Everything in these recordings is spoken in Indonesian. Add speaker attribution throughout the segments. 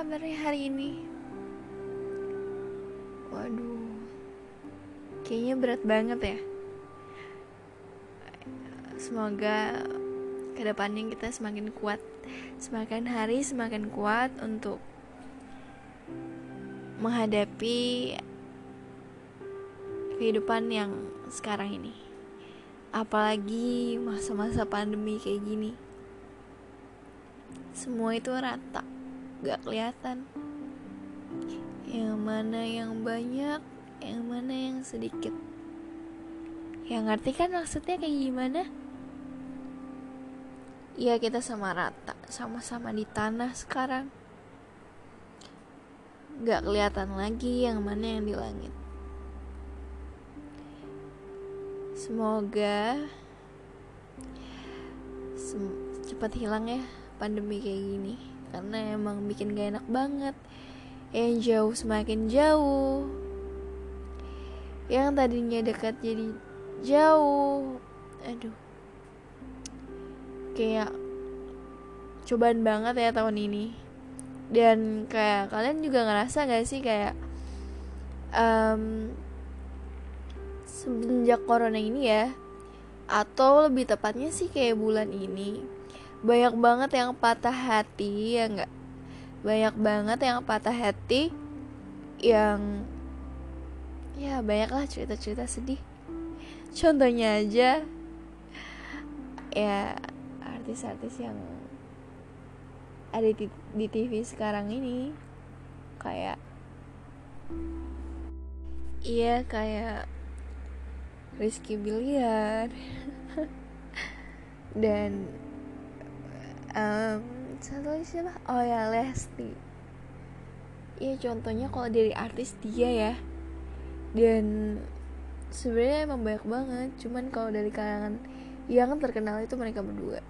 Speaker 1: kabarnya hari ini? Waduh, kayaknya berat banget ya. Semoga ke depannya kita semakin kuat, semakin hari semakin kuat untuk menghadapi kehidupan yang sekarang ini. Apalagi masa-masa pandemi kayak gini. Semua itu rata, gak kelihatan. Yang mana yang banyak, yang mana yang sedikit. Yang ngerti kan maksudnya kayak gimana? Ya kita sama rata, sama-sama di tanah sekarang. Gak kelihatan lagi yang mana yang di langit. Semoga sem cepat hilang ya pandemi kayak gini karena emang bikin gak enak banget. Yang jauh semakin jauh. Yang tadinya dekat jadi jauh. Aduh. Kayak cobaan banget ya tahun ini. Dan kayak kalian juga ngerasa gak sih kayak um, semenjak corona ini ya atau lebih tepatnya sih kayak bulan ini banyak banget yang patah hati ya nggak? Banyak banget yang patah hati yang ya banyak lah cerita-cerita sedih. Contohnya aja ya artis-artis yang ada di, di TV sekarang ini kayak iya kayak Rizky Biliar dan um, satu lagi siapa? Oh ya Lesti. Ya contohnya kalau dari artis dia ya. Dan sebenarnya emang banyak banget. Cuman kalau dari kalangan yang terkenal itu mereka berdua.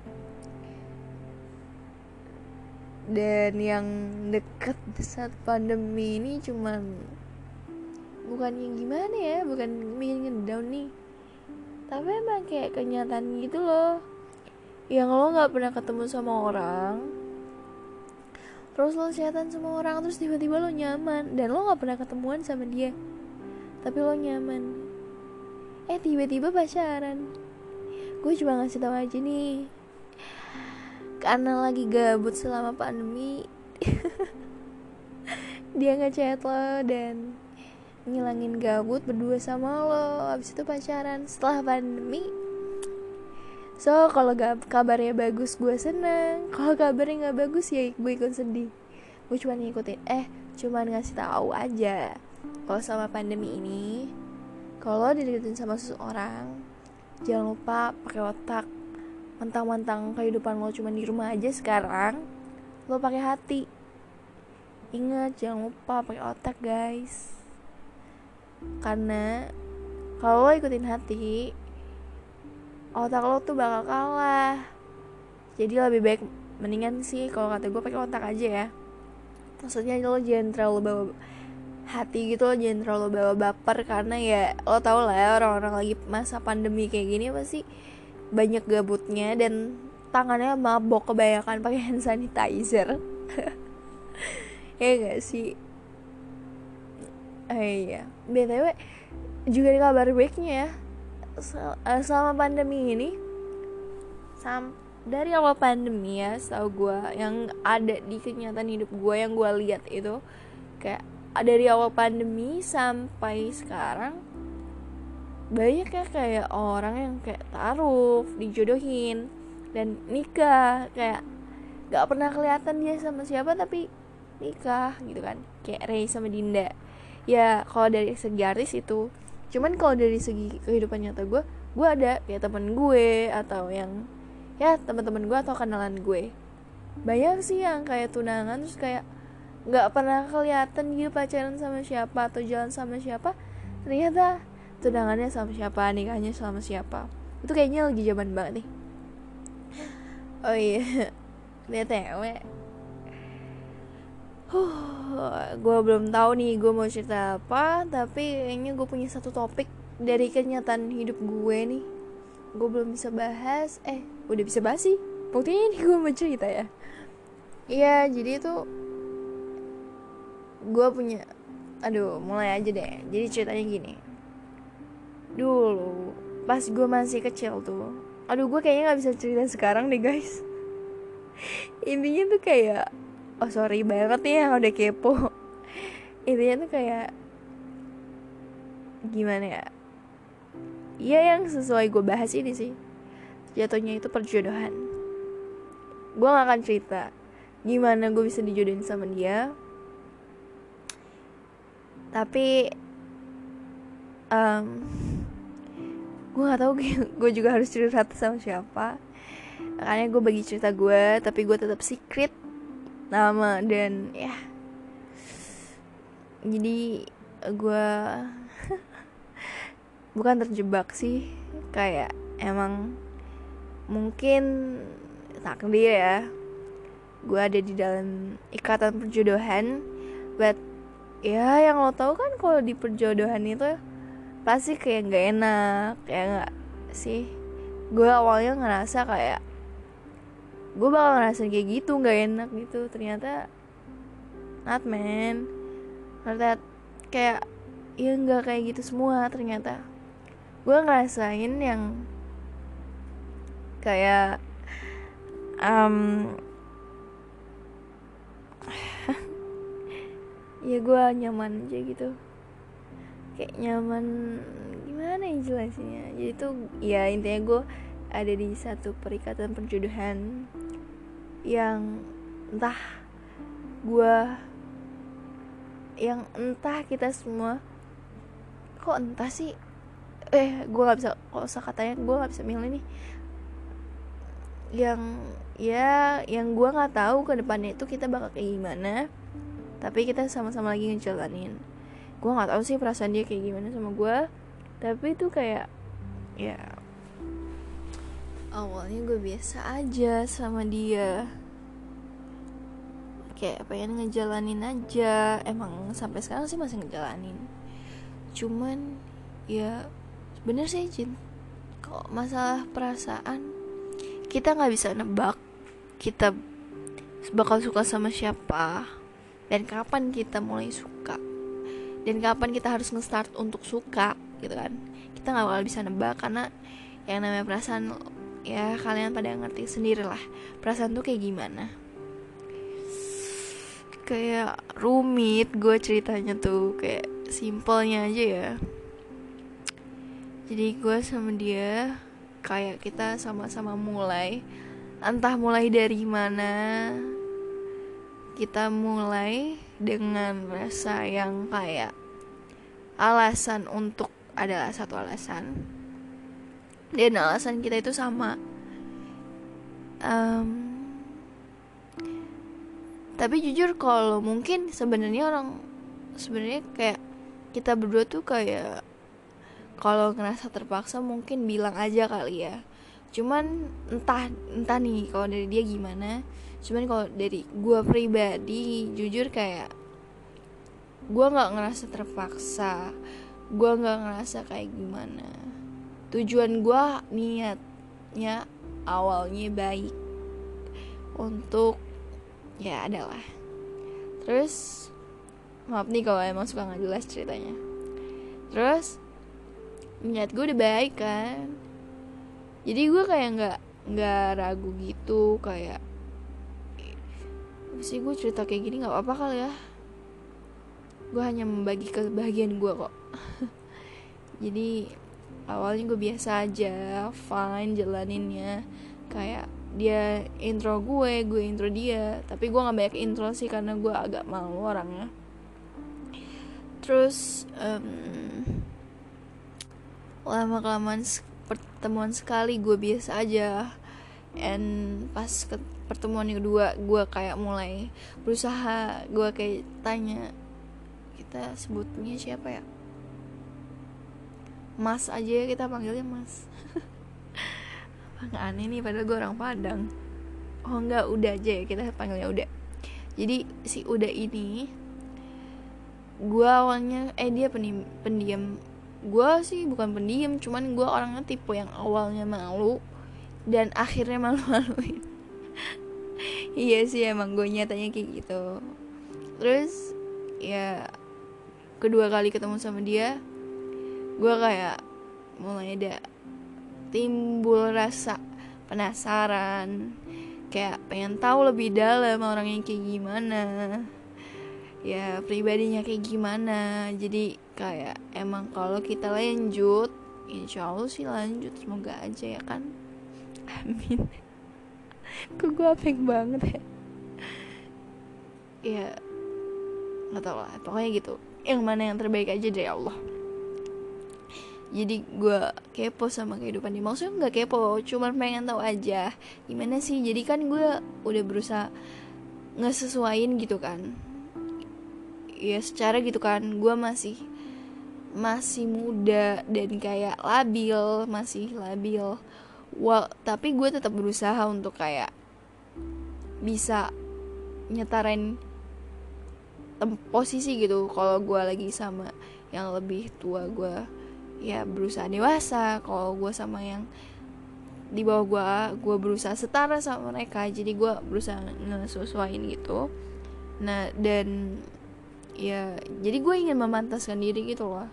Speaker 1: Dan yang deket saat pandemi ini cuman bukan yang gimana ya bukan bikin down nih. Tapi emang kayak kenyataan gitu loh yang lo nggak pernah ketemu sama orang terus lo setan sama orang terus tiba-tiba lo nyaman dan lo nggak pernah ketemuan sama dia tapi lo nyaman. Eh tiba-tiba pacaran. Gue cuma ngasih tahu aja nih karena lagi gabut selama pandemi dia ngechat lo dan ngilangin gabut berdua sama lo. Abis itu pacaran. Setelah pandemi so kalau kabarnya bagus gue seneng. Kalau kabarnya nggak bagus ya gue ikut sedih. Gue cuma ngikutin. Eh cuma ngasih tahu aja. Kalau sama pandemi ini kalau dideketin sama seseorang jangan lupa pakai otak. Mentang-mentang kehidupan lo cuma di rumah aja sekarang lo pakai hati. Ingat jangan lupa pakai otak guys. Karena kalau ikutin hati otak lo tuh bakal kalah. Jadi lebih baik mendingan sih kalau kata gue pakai otak aja ya. Maksudnya lo jangan terlalu bawa hati gitu lo jangan terlalu bawa baper karena ya lo tau lah ya orang-orang lagi masa pandemi kayak gini pasti banyak gabutnya dan tangannya mabok kebanyakan pakai hand sanitizer. Ya gak sih? Eh iya, btw juga di kabar baiknya ya eh, selama pandemi ini sam dari awal pandemi ya setahu gue yang ada di kenyataan hidup gue yang gue lihat itu kayak dari awal pandemi sampai sekarang banyak ya kayak orang yang kayak taruh dijodohin dan nikah kayak gak pernah kelihatan dia sama siapa tapi nikah gitu kan kayak Ray sama Dinda. Ya kalau dari segi artis itu cuman kalau dari segi kehidupan nyata gue gue ada kayak temen gue atau yang ya teman-teman gue atau kenalan gue. Banyak sih yang kayak tunangan terus kayak nggak pernah kelihatan gitu pacaran sama siapa atau jalan sama siapa. Ternyata tunangannya sama siapa nikahnya sama siapa. Itu kayaknya lagi zaman banget nih. Oh iya btw Huh, gue belum tahu nih gue mau cerita apa tapi kayaknya gue punya satu topik dari kenyataan hidup gue nih. Gue belum bisa bahas eh udah bisa bahas sih. Buktinya ini gue mau cerita ya. Iya jadi itu gue punya aduh mulai aja deh. Jadi ceritanya gini. Dulu pas gue masih kecil tuh aduh gue kayaknya nggak bisa cerita sekarang deh guys. Intinya tuh kayak oh sorry banget yang udah kepo. Intinya tuh kayak gimana ya? Iya yang sesuai gue bahas ini sih. Jatuhnya itu perjodohan. Gue gak akan cerita Gimana gue bisa dijodohin sama dia. Tapi um, Gue gak tau gue juga harus cerita sama siapa. Makanya gue bagi cerita gue Tapi gue tetap secret Nama dan ya. Jadi gue bukan terjebak sih. Kayak emang mungkin takdir ya. Gue ada di dalam ikatan perjodohan. But ya yang lo tau kan kalau di perjodohan itu pasti kayak nggak enak kayak nggak sih? Gue awalnya ngerasa kayak gue bakal ngerasa kayak gitu nggak enak gitu. Ternyata not man. Ternyata kayak ya nggak kayak gitu semua ternyata. Gue ngerasain yang kayak um, ya gue nyaman aja gitu. Kayak nyaman gimana ya jelasinnya? Jadi tuh ya intinya gue ada di satu perikatan perjodohan yang entah gue yang entah kita semua kok entah sih? Eh gue nggak bisa kok usah katanya gue nggak bisa milih nih. Yang ya yang gue nggak tahu ke depannya itu kita bakal kayak gimana tapi kita sama-sama lagi ngejalanin. Gue nggak tahu sih perasaan dia kayak gimana sama gue tapi itu kayak ya awalnya gue biasa aja sama dia. Kayak pengen ngejalanin aja. Emang sampai sekarang sih masih ngejalanin. Cuman ya bener sih Jin. Kok masalah perasaan kita nggak bisa nebak kita bakal suka sama siapa dan kapan kita mulai suka. Dan kapan kita harus nge-start untuk suka gitu kan. Kita nggak bakal bisa nebak karena yang namanya perasaan ya kalian pada ngerti sendiri lah perasaan tuh kayak gimana. Kayak rumit gue ceritanya tuh kayak simpelnya aja ya. Jadi gue sama dia kayak kita sama-sama mulai. Entah mulai dari mana kita mulai dengan rasa yang kayak alasan untuk adalah satu alasan dan alasan kita itu sama. Um, tapi jujur kalau mungkin sebenarnya orang sebenarnya kayak kita berdua tuh kayak kalau ngerasa terpaksa mungkin bilang aja kali ya. Cuman entah entah nih kalau dari dia gimana. Cuman kalau dari gue pribadi jujur kayak gue nggak ngerasa terpaksa. Gue nggak ngerasa kayak gimana tujuan gue niatnya awalnya baik untuk ya adalah. Terus maaf nih kalau emang suka nggak jelas ceritanya. Terus niat gue udah baik kan. Jadi gue kayak nggak nggak ragu gitu kayak sih gue cerita kayak gini nggak apa-apa kali ya? Gue hanya membagi kebahagiaan gue kok. Jadi awalnya gue biasa aja fine jalaninnya. Kayak dia intro gue gue intro dia. Tapi gue nggak banyak intro sih karena gue agak malu orangnya. Terus um, lama kelamaan pertemuan sekali gue biasa aja. And pas ke pertemuan yang kedua gue kayak mulai berusaha. Gue kayak tanya kita sebutnya siapa ya mas aja kita panggilnya mas. Apa nggak aneh nih padahal gue orang Padang. Oh enggak udah aja ya kita panggilnya udah jadi si udah ini gue awalnya eh dia pendiam. Gue sih bukan pendiam cuman gue orangnya tipe yang awalnya malu dan akhirnya malu-maluin. Iya sih emang gue nyatanya kayak gitu. Terus ya kedua kali ketemu sama dia gue kayak mulai ada timbul rasa penasaran kayak pengen tahu lebih dalam orangnya kayak gimana ya pribadinya kayak gimana. Jadi kayak emang kalau kita lanjut insya Allah sih lanjut semoga aja ya kan. Amin. Kok gue apeng banget ya? Ya nggak tau lah pokoknya gitu. Yang mana yang terbaik aja dari Allah jadi gue kepo sama kehidupan dia. Maksudnya nggak kepo cuma pengen tahu aja gimana sih. Jadi kan gue udah berusaha ngesesuain gitu kan. Ya secara gitu kan. Gue masih masih muda dan kayak labil masih labil. Well tapi gue tetap berusaha untuk kayak bisa nyetarain posisi gitu. Kalau gue lagi sama yang lebih tua gue ya berusaha dewasa. Kalau gue sama yang di bawah gue gue berusaha setara sama mereka jadi gue berusaha ngesesuaiin gitu. Nah dan ya jadi gue ingin memantaskan diri gitu loh.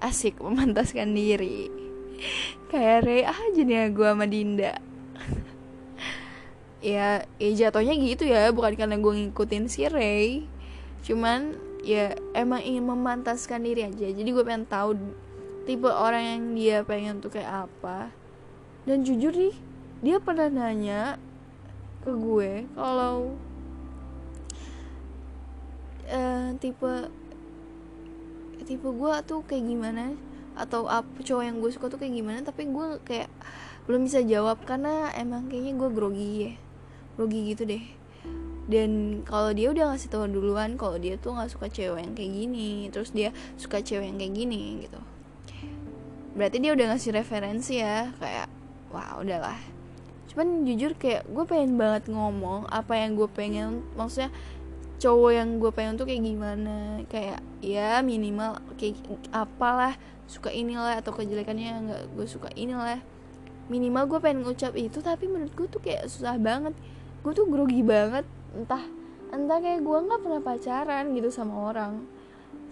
Speaker 1: Asik memantaskan diri. Kayak Ray aja nih gue sama Dinda. Ya ya jatuhnya gitu ya bukan karena gue ngikutin si Ray. Cuman ya emang ingin memantaskan diri aja. Jadi gue pengen tahu tipe orang yang dia pengen tuh kayak apa. Dan jujur nih dia pernah nanya ke gue kalau uh, tipe tipe gue tuh kayak gimana atau apa cowok yang gue suka tuh kayak gimana tapi gue kayak belum bisa jawab karena emang kayaknya gue grogi ya grogi gitu deh. Dan kalau dia udah ngasih tahu duluan kalau dia tuh nggak suka cewek yang kayak gini terus dia suka cewek yang kayak gini gitu berarti dia udah ngasih referensi ya kayak wah udahlah. Cuman jujur kayak gue pengen banget ngomong apa yang gue pengen maksudnya cowok yang gue pengen tuh kayak gimana? Kayak ya minimal kayak apalah suka inilah atau kejelekannya nggak gue suka inilah. Minimal gue pengen ngucap itu tapi menurut gue tuh kayak susah banget. Gue tuh grogi banget entah entah kayak gue nggak pernah pacaran gitu sama orang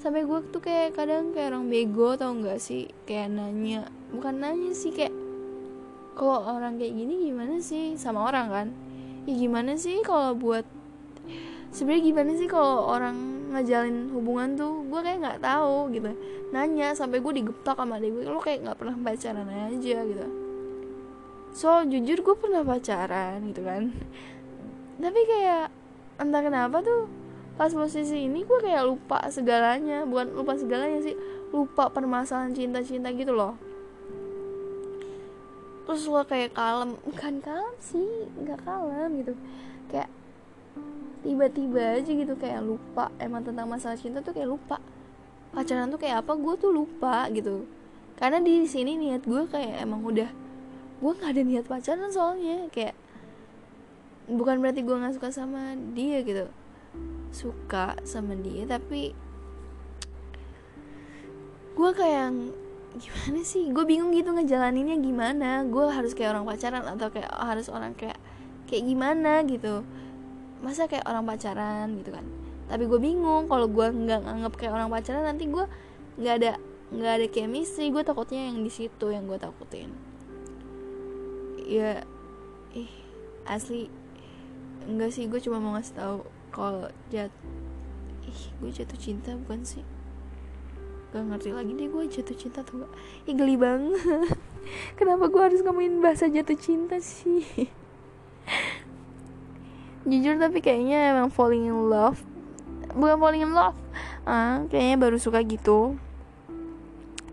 Speaker 1: sampai gue tuh kayak kadang kayak orang bego tau nggak sih? Kayak nanya bukan nanya sih kayak kalau orang kayak gini gimana sih? Sama orang kan? Ya gimana sih kalau buat sebenarnya gimana sih kalau orang ngajalin hubungan tuh? Gue kayak nggak tahu gitu. Nanya sampai gue digepak sama adik gue lo kayak nggak pernah pacaran aja gitu. So jujur gue pernah pacaran gitu kan. Tapi kayak entah kenapa tuh pas posisi ini gue kayak lupa segalanya bukan lupa segalanya sih lupa permasalahan cinta-cinta gitu loh. Terus lo kayak kalem bukan kalem sih nggak kalem gitu. Kayak tiba-tiba aja gitu kayak lupa emang tentang masalah cinta tuh kayak lupa. Pacaran tuh kayak apa gue tuh lupa gitu. Karena di sini niat gue kayak emang udah gue nggak ada niat pacaran soalnya kayak bukan berarti gue nggak suka sama dia gitu suka sama dia tapi gue kayak gimana sih? Gue bingung gitu ngejalaninnya gimana. Gue harus kayak orang pacaran atau kayak harus orang kayak kayak gimana gitu. Masa kayak orang pacaran gitu kan? Tapi gue bingung kalau gue nggak nganggap kayak orang pacaran nanti gue nggak ada nggak ada chemistry. Gue takutnya yang di situ yang gue takutin. Ya ih asli enggak sih. Gue cuma mau ngasih tahu kalau jat ih gue jatuh cinta bukan sih? Gak ngerti lagi deh gue jatuh cinta tuh gak ih geli banget. Kenapa gue harus ngomongin bahasa jatuh cinta sih? Jujur tapi kayaknya emang falling in love. Bukan falling in love. Ah kayaknya baru suka gitu.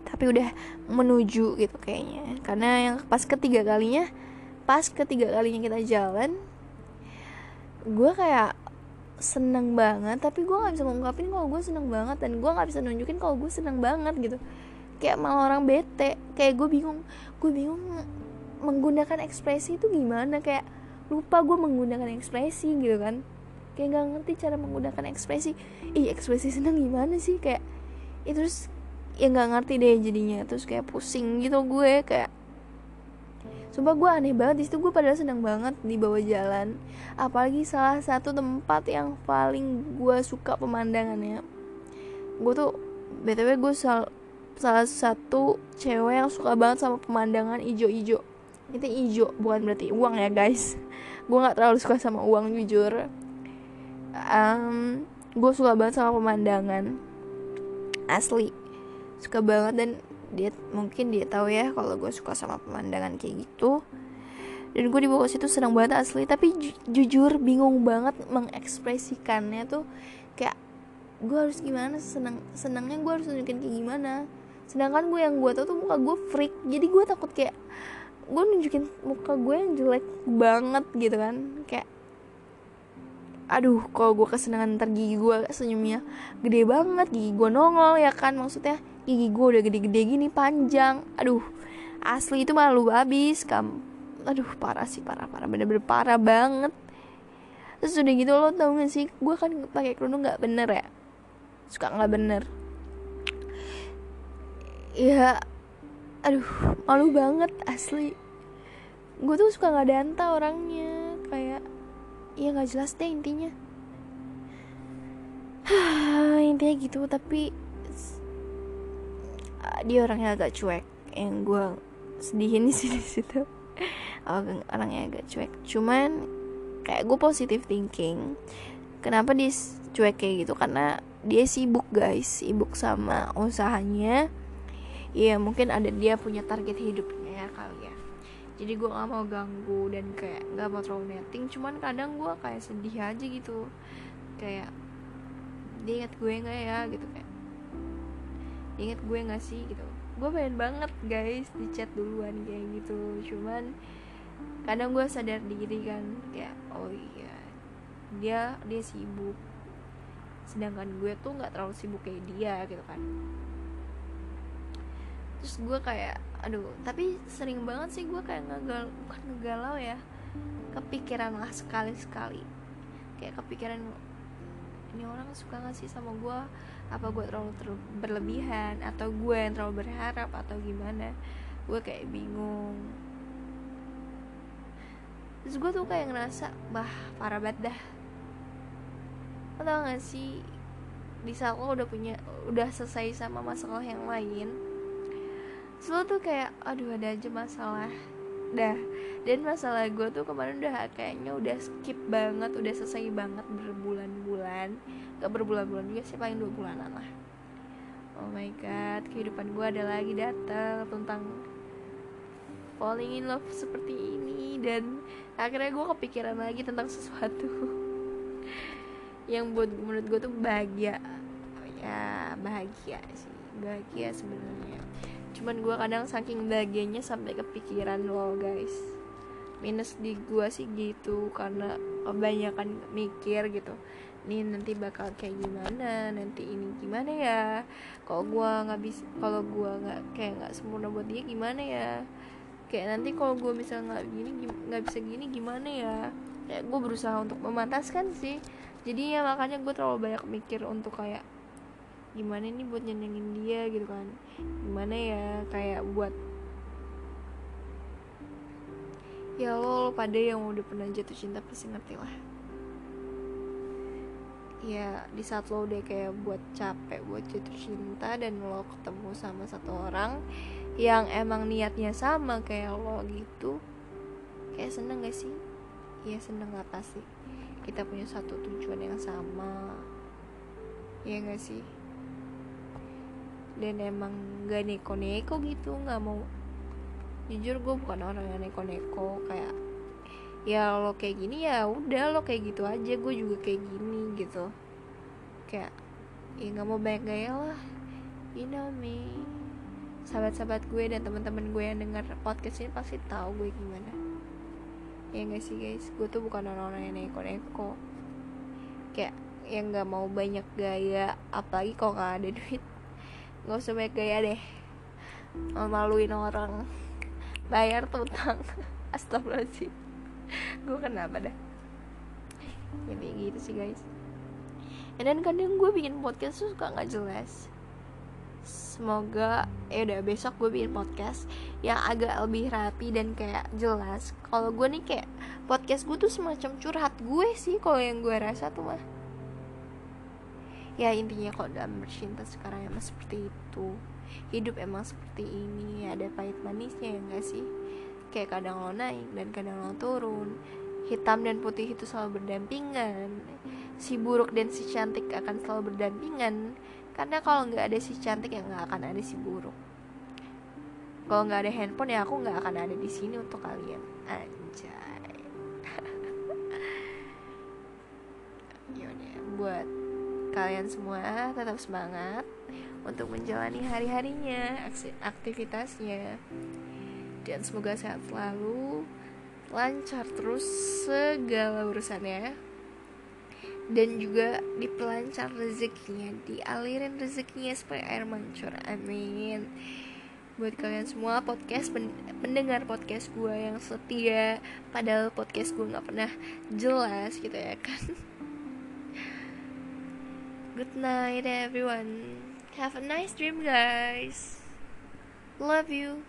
Speaker 1: Tapi udah menuju gitu kayaknya. Karena yang pas ketiga kalinya pas ketiga kalinya kita jalan gue kayak seneng banget tapi gue nggak bisa ngungkapin kalau gue seneng banget dan gue nggak bisa nunjukin kalau gue seneng banget gitu. Kayak malah orang bete kayak gue bingung gue bingung menggunakan ekspresi itu gimana kayak lupa gue menggunakan ekspresi gitu kan. Kayak nggak ngerti cara menggunakan ekspresi. Ih ekspresi seneng gimana sih? Kayak itu terus ya nggak ngerti deh jadinya terus kayak pusing gitu gue kayak Sumpah gue aneh banget di situ gue padahal seneng banget di bawah jalan. Apalagi salah satu tempat yang paling gue suka pemandangannya. Gue tuh btw gue sal salah satu cewek yang suka banget sama pemandangan ijo-ijo. Itu ijo bukan berarti uang ya guys. Gue nggak terlalu suka sama uang jujur. Um, gue suka banget sama pemandangan. Asli. Suka banget dan dia mungkin dia tahu ya kalau gue suka sama pemandangan kayak gitu. Dan gue di bawah situ senang banget asli. Tapi ju jujur bingung banget mengekspresikannya tuh. Kayak gue harus gimana? Seneng senangnya gue harus nunjukin kayak gimana? Sedangkan gue yang gue tau tuh muka gue freak. Jadi gue takut kayak gue nunjukin muka gue yang jelek banget gitu kan. Kayak aduh kalau gue kesenangan ntar gigi gue senyumnya gede banget gigi gue nongol ya kan? Maksudnya gigi gue udah gede-gede gini panjang. Aduh asli itu malu abis kam. Aduh parah sih parah parah. Bener-bener parah banget. Terus udah gitu lo tau gak sih? Gue kan pakai kerudung nggak bener ya? Suka nggak bener. Ya aduh malu banget asli. Gue tuh suka nggak danta orangnya. Kayak ya nggak jelas deh intinya. Intinya gitu tapi dia orangnya agak cuek. Yang gue sedihin di sini situ. Orangnya agak cuek. Cuman kayak gue positive thinking kenapa dia cuek kayak gitu? Karena dia sibuk guys. Sibuk sama usahanya. Ya mungkin ada dia punya target hidupnya ya kali ya. Jadi gue gak mau ganggu dan kayak gak mau terlalu netting cuman kadang gue kayak sedih aja gitu. Kayak dia inget gue gak ya? Gitu kayak inget gue gak sih gitu. Gue pengen banget guys di chat duluan kayak gitu. Cuman kadang gue sadar diri kan kayak oh iya dia dia sibuk. Sedangkan gue tuh nggak terlalu sibuk kayak dia gitu kan. Terus gue kayak aduh tapi sering banget sih gue kayak ngegal bukan ngegalau ya kepikiran lah sekali sekali kayak kepikiran ini orang suka gak sih sama gue apa gue terlalu, terlalu berlebihan atau gue yang terlalu berharap atau gimana. Gue kayak bingung. Terus gue tuh kayak ngerasa bah parah banget dah. Lo tau gak sih di saat lo udah punya udah selesai sama masalah yang lain terus tuh kayak aduh ada aja masalah dah. Dan masalah gue tuh kemarin udah kayaknya udah skip banget udah selesai banget berbulan-bulan. Gak berbulan-bulan juga sih paling dua bulanan lah. Oh my god kehidupan gue ada lagi datang tentang falling in love seperti ini. Dan akhirnya gue kepikiran lagi tentang sesuatu yang buat menurut gue tuh bahagia. Ya bahagia sih. Bahagia sebenarnya cuman gue kadang saking bahagianya sampai kepikiran loh guys minus di gue sih gitu karena kebanyakan mikir gitu nih nanti bakal kayak gimana nanti ini gimana ya kalau gue nggak bisa kalau gue nggak kayak nggak sempurna buat dia gimana ya kayak nanti kalau gue misalnya nggak gini nggak bisa gini gimana ya. Kayak gue berusaha untuk memantaskan sih. Jadi ya makanya gue terlalu banyak mikir untuk kayak gimana nih buat nyenengin dia gitu kan? Gimana ya kayak buat ya lo, lo pada yang udah pernah jatuh cinta pasti ngerti lah. Ya di saat lo udah kayak buat capek buat jatuh cinta dan lo ketemu sama satu orang yang emang niatnya sama kayak lo gitu kayak seneng gak sih? Ya seneng lah pasti. Kita punya satu tujuan yang sama. Ya gak sih dan emang gak neko-neko gitu nggak mau. Jujur gue bukan orang yang neko-neko kayak ya lo kayak gini ya udah lo kayak gitu aja gue juga kayak gini gitu. Kayak ya nggak mau banyak gaya lah you know me. Sahabat-sahabat gue dan teman-teman gue yang dengar podcast ini pasti tahu gue gimana. Ya gak sih guys? Gue tuh bukan orang-orang yang neko-neko. Kayak yang nggak mau banyak gaya apalagi kalau nggak ada duit nggak usah banyak gaya deh. Maluin orang. Bayar tutang. Astagfirullahaladzim. Gue kenapa dah? Ya kayak gitu sih guys. Dan kadang gue bikin podcast tuh suka nggak jelas. Semoga ya udah besok gue bikin podcast yang agak lebih rapi dan kayak jelas. Kalau gue nih kayak podcast gue tuh semacam curhat gue sih kalau yang gue rasa tuh mah ya intinya kok dalam bercinta sekarang emang seperti itu. Hidup emang seperti ini ada pahit manisnya ya enggak sih? Kayak kadang lo naik dan kadang lo turun. Hitam dan putih itu selalu berdampingan. Si buruk dan si cantik akan selalu berdampingan. Karena kalau nggak ada si cantik ya nggak akan ada si buruk. Kalau nggak ada handphone ya aku nggak akan ada di sini untuk kalian. Anjay. Yaudah buat kalian semua tetap semangat untuk menjalani hari-harinya aktivitasnya. Dan semoga sehat selalu lancar terus segala urusannya. Dan juga dipelancar rezekinya dialirin rezekinya supaya air mancur amin. Buat kalian semua podcast pendengar podcast gue yang setia padahal podcast gue nggak pernah jelas gitu ya kan good night everyone. Have a nice dream guys. Love you